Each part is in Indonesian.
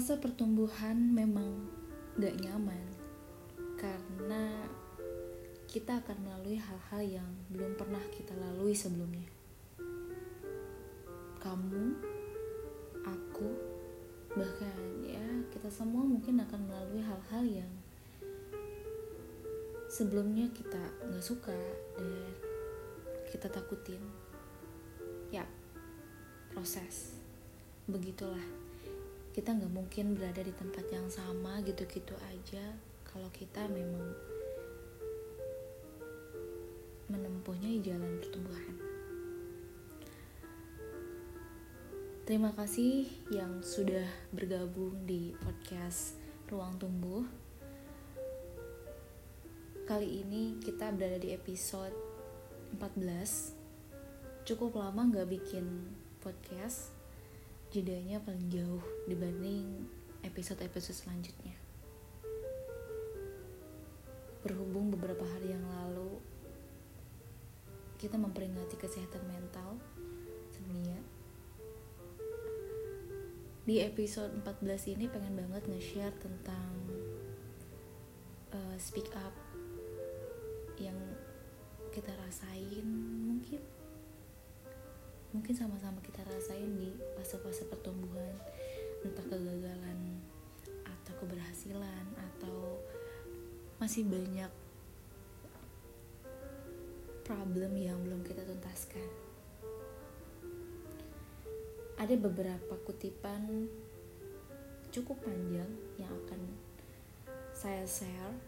Fase pertumbuhan memang gak nyaman karena kita akan melalui hal-hal yang belum pernah kita lalui sebelumnya. Kamu, aku, bahkan ya kita semua mungkin akan melalui hal-hal yang sebelumnya kita nggak suka dan kita takutin. Ya, proses. Begitulah. Kita nggak mungkin berada di tempat yang sama gitu-gitu aja kalau kita memang menempuhnya di jalan pertumbuhan. Terima kasih yang sudah bergabung di podcast Ruang Tumbuh. Kali ini kita berada di episode 14. Cukup lama nggak bikin podcast jedanya paling jauh dibanding episode-episode selanjutnya. Berhubung beberapa hari yang lalu kita memperingati kesehatan mental sedunia. Di episode 14 ini pengen banget nge-share tentang uh, speak up yang kita rasain mungkin mungkin sama-sama kita rasain masih banyak problem yang belum kita tuntaskan ada beberapa kutipan cukup panjang yang akan saya share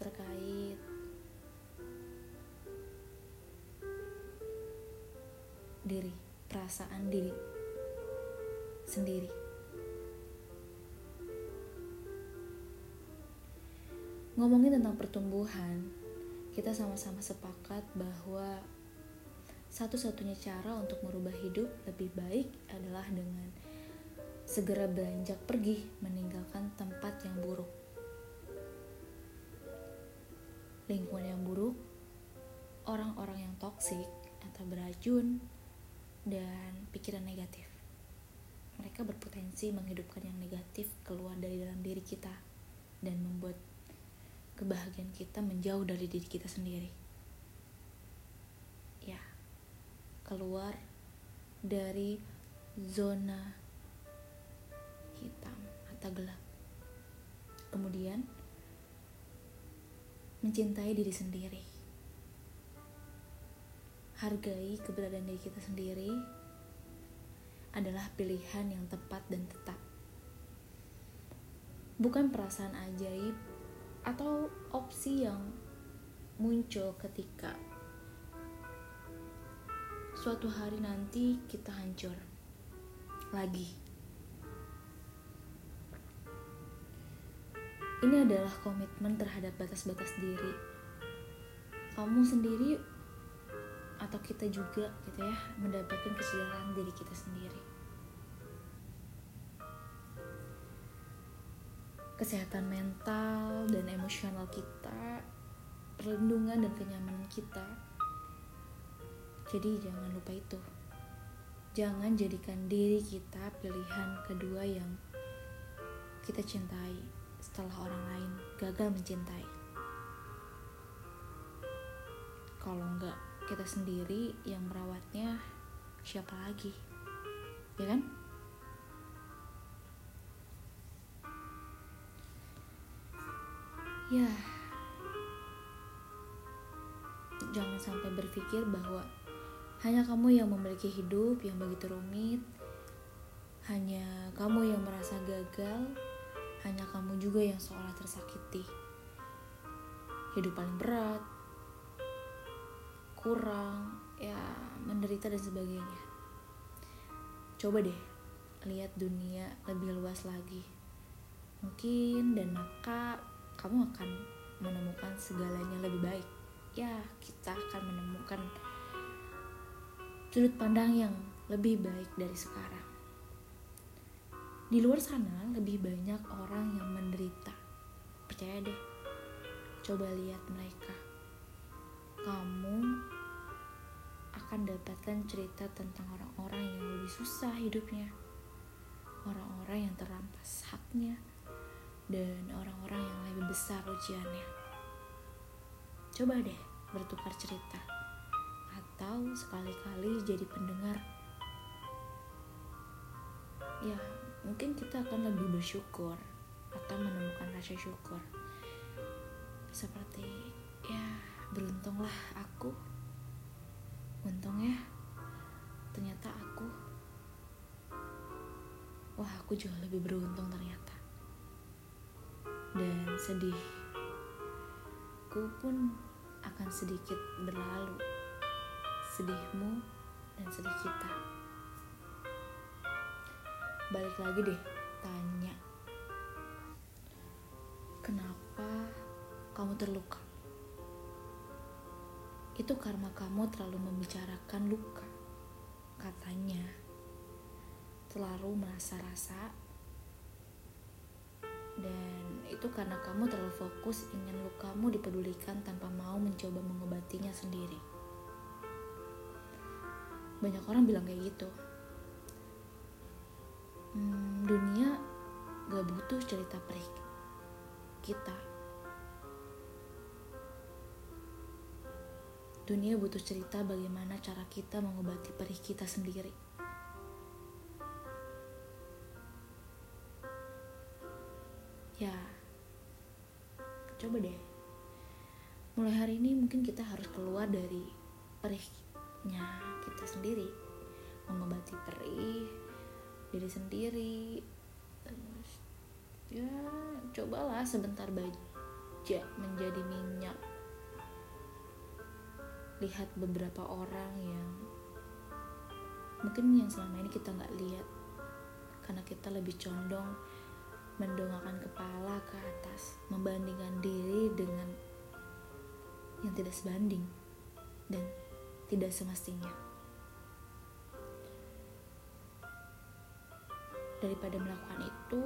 terkait diri, perasaan diri sendiri. Ngomongin tentang pertumbuhan, kita sama-sama sepakat bahwa satu-satunya cara untuk merubah hidup lebih baik adalah dengan segera beranjak pergi meninggalkan tempat yang buruk. Lingkungan yang buruk, orang-orang yang toksik atau beracun, dan pikiran negatif. Mereka berpotensi menghidupkan yang negatif keluar dari dalam diri kita dan membuat kebahagiaan kita menjauh dari diri kita sendiri. Ya, keluar dari zona hitam atau gelap. Kemudian mencintai diri sendiri hargai keberadaan diri kita sendiri adalah pilihan yang tepat dan tetap. Bukan perasaan ajaib atau opsi yang muncul ketika suatu hari nanti kita hancur lagi. Ini adalah komitmen terhadap batas-batas diri. Kamu sendiri atau kita juga gitu ya mendapatkan kesadaran diri kita sendiri kesehatan mental dan emosional kita perlindungan dan kenyamanan kita. Jadi jangan lupa itu. Jangan jadikan diri kita pilihan kedua yang kita cintai setelah orang lain gagal mencintai. Kalau enggak kita sendiri yang merawatnya siapa lagi? Ya kan ya. Jangan sampai berpikir bahwa hanya kamu yang memiliki hidup yang begitu rumit hanya kamu yang merasa gagal hanya kamu juga yang seolah tersakiti. Hidup paling berat kurang ya menderita dan sebagainya. Coba deh lihat dunia lebih luas lagi. Mungkin dan maka kamu akan menemukan segalanya lebih baik. Ya kita akan menemukan sudut pandang yang lebih baik dari sekarang. Di luar sana lebih banyak orang yang menderita. Percaya deh coba lihat mereka. Kamu akan dapatkan cerita tentang orang-orang yang lebih susah hidupnya. orang-orang yang terampas haknya, dan orang-orang yang lebih besar ujiannya. Coba deh bertukar cerita, atau sekali-kali jadi pendengar. Ya, mungkin kita akan lebih bersyukur atau menemukan rasa syukur. Seperti, ya, beruntunglah aku. Untungnya, ternyata aku wah aku juga lebih beruntung ternyata sedih. Ku pun akan sedikit berlalu. Sedihmu dan sedih kita. Balik lagi deh tanya. Kenapa kamu terluka? Itu karena kamu terlalu membicarakan luka katanya. Selalu merasa rasa dan itu karena kamu terlalu fokus ingin lukamu dipedulikan tanpa mau mencoba mengobatinya sendiri. Banyak orang bilang kayak gitu. Hmm, dunia gak butuh cerita perih kita. Dunia butuh cerita bagaimana cara kita mengobati perih kita sendiri ya. Coba deh. Mulai hari ini mungkin kita harus keluar dari perihnya kita sendiri. Mengobati perih diri sendiri. Terus ya cobalah sebentar baja menjadi minyak. Lihat beberapa orang yang mungkin yang selama ini kita nggak lihat. Karena kita lebih condong mendongakkan kepala ke atas, membandingkan diri dengan yang tidak sebanding dan tidak semestinya. Daripada melakukan itu,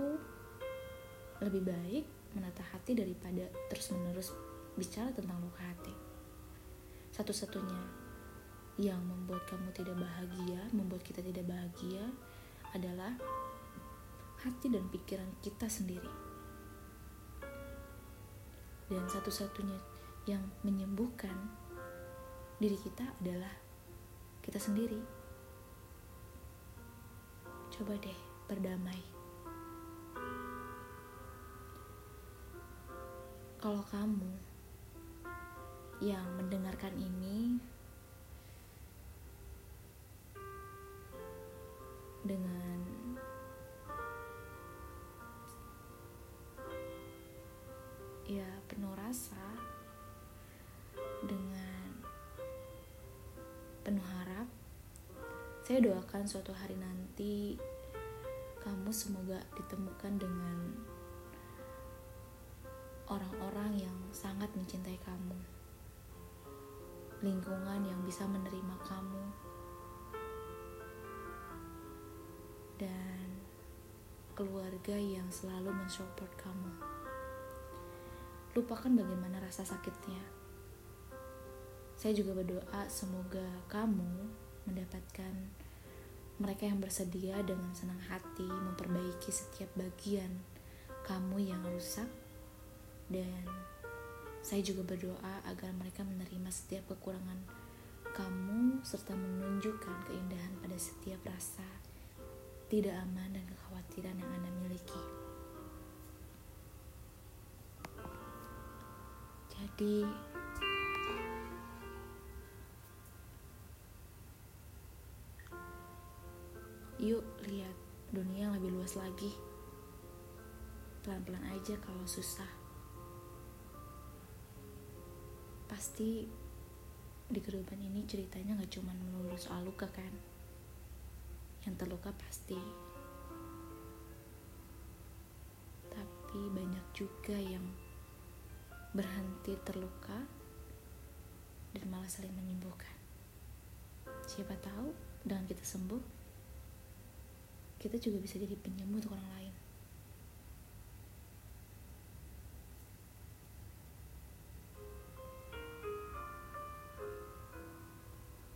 lebih baik menata hati daripada terus-menerus bicara tentang luka hati. Satu-satunya yang membuat kamu tidak bahagia, membuat kita tidak bahagia adalah hati dan pikiran kita sendiri. Dan satu-satunya yang menyembuhkan diri kita adalah kita sendiri. Coba deh berdamai. Kalau kamu yang mendengarkan ini dengan ya penuh rasa dengan penuh harap. Saya doakan suatu hari nanti kamu semoga ditemukan dengan orang-orang yang sangat mencintai kamu. Lingkungan yang bisa menerima kamu. Dan keluarga yang selalu mensupport kamu lupakan bagaimana rasa sakitnya. Saya juga berdoa semoga kamu mendapatkan mereka yang bersedia dengan senang hati memperbaiki setiap bagian kamu yang rusak dan saya juga berdoa agar mereka menerima setiap kekurangan kamu serta menunjukkan keindahan pada setiap rasa tidak aman dan kekhawatiran yang Anda miliki. Jadi yuk lihat dunia yang lebih luas lagi. Pelan-pelan aja kalau susah. Pasti di kehidupan ini ceritanya gak cuma melulu soal luka kan. Yang terluka pasti. Tapi banyak juga yang berhenti terluka dan malah saling menyembuhkan. Siapa tahu dengan kita sembuh, kita juga bisa jadi penyembuh untuk orang lain.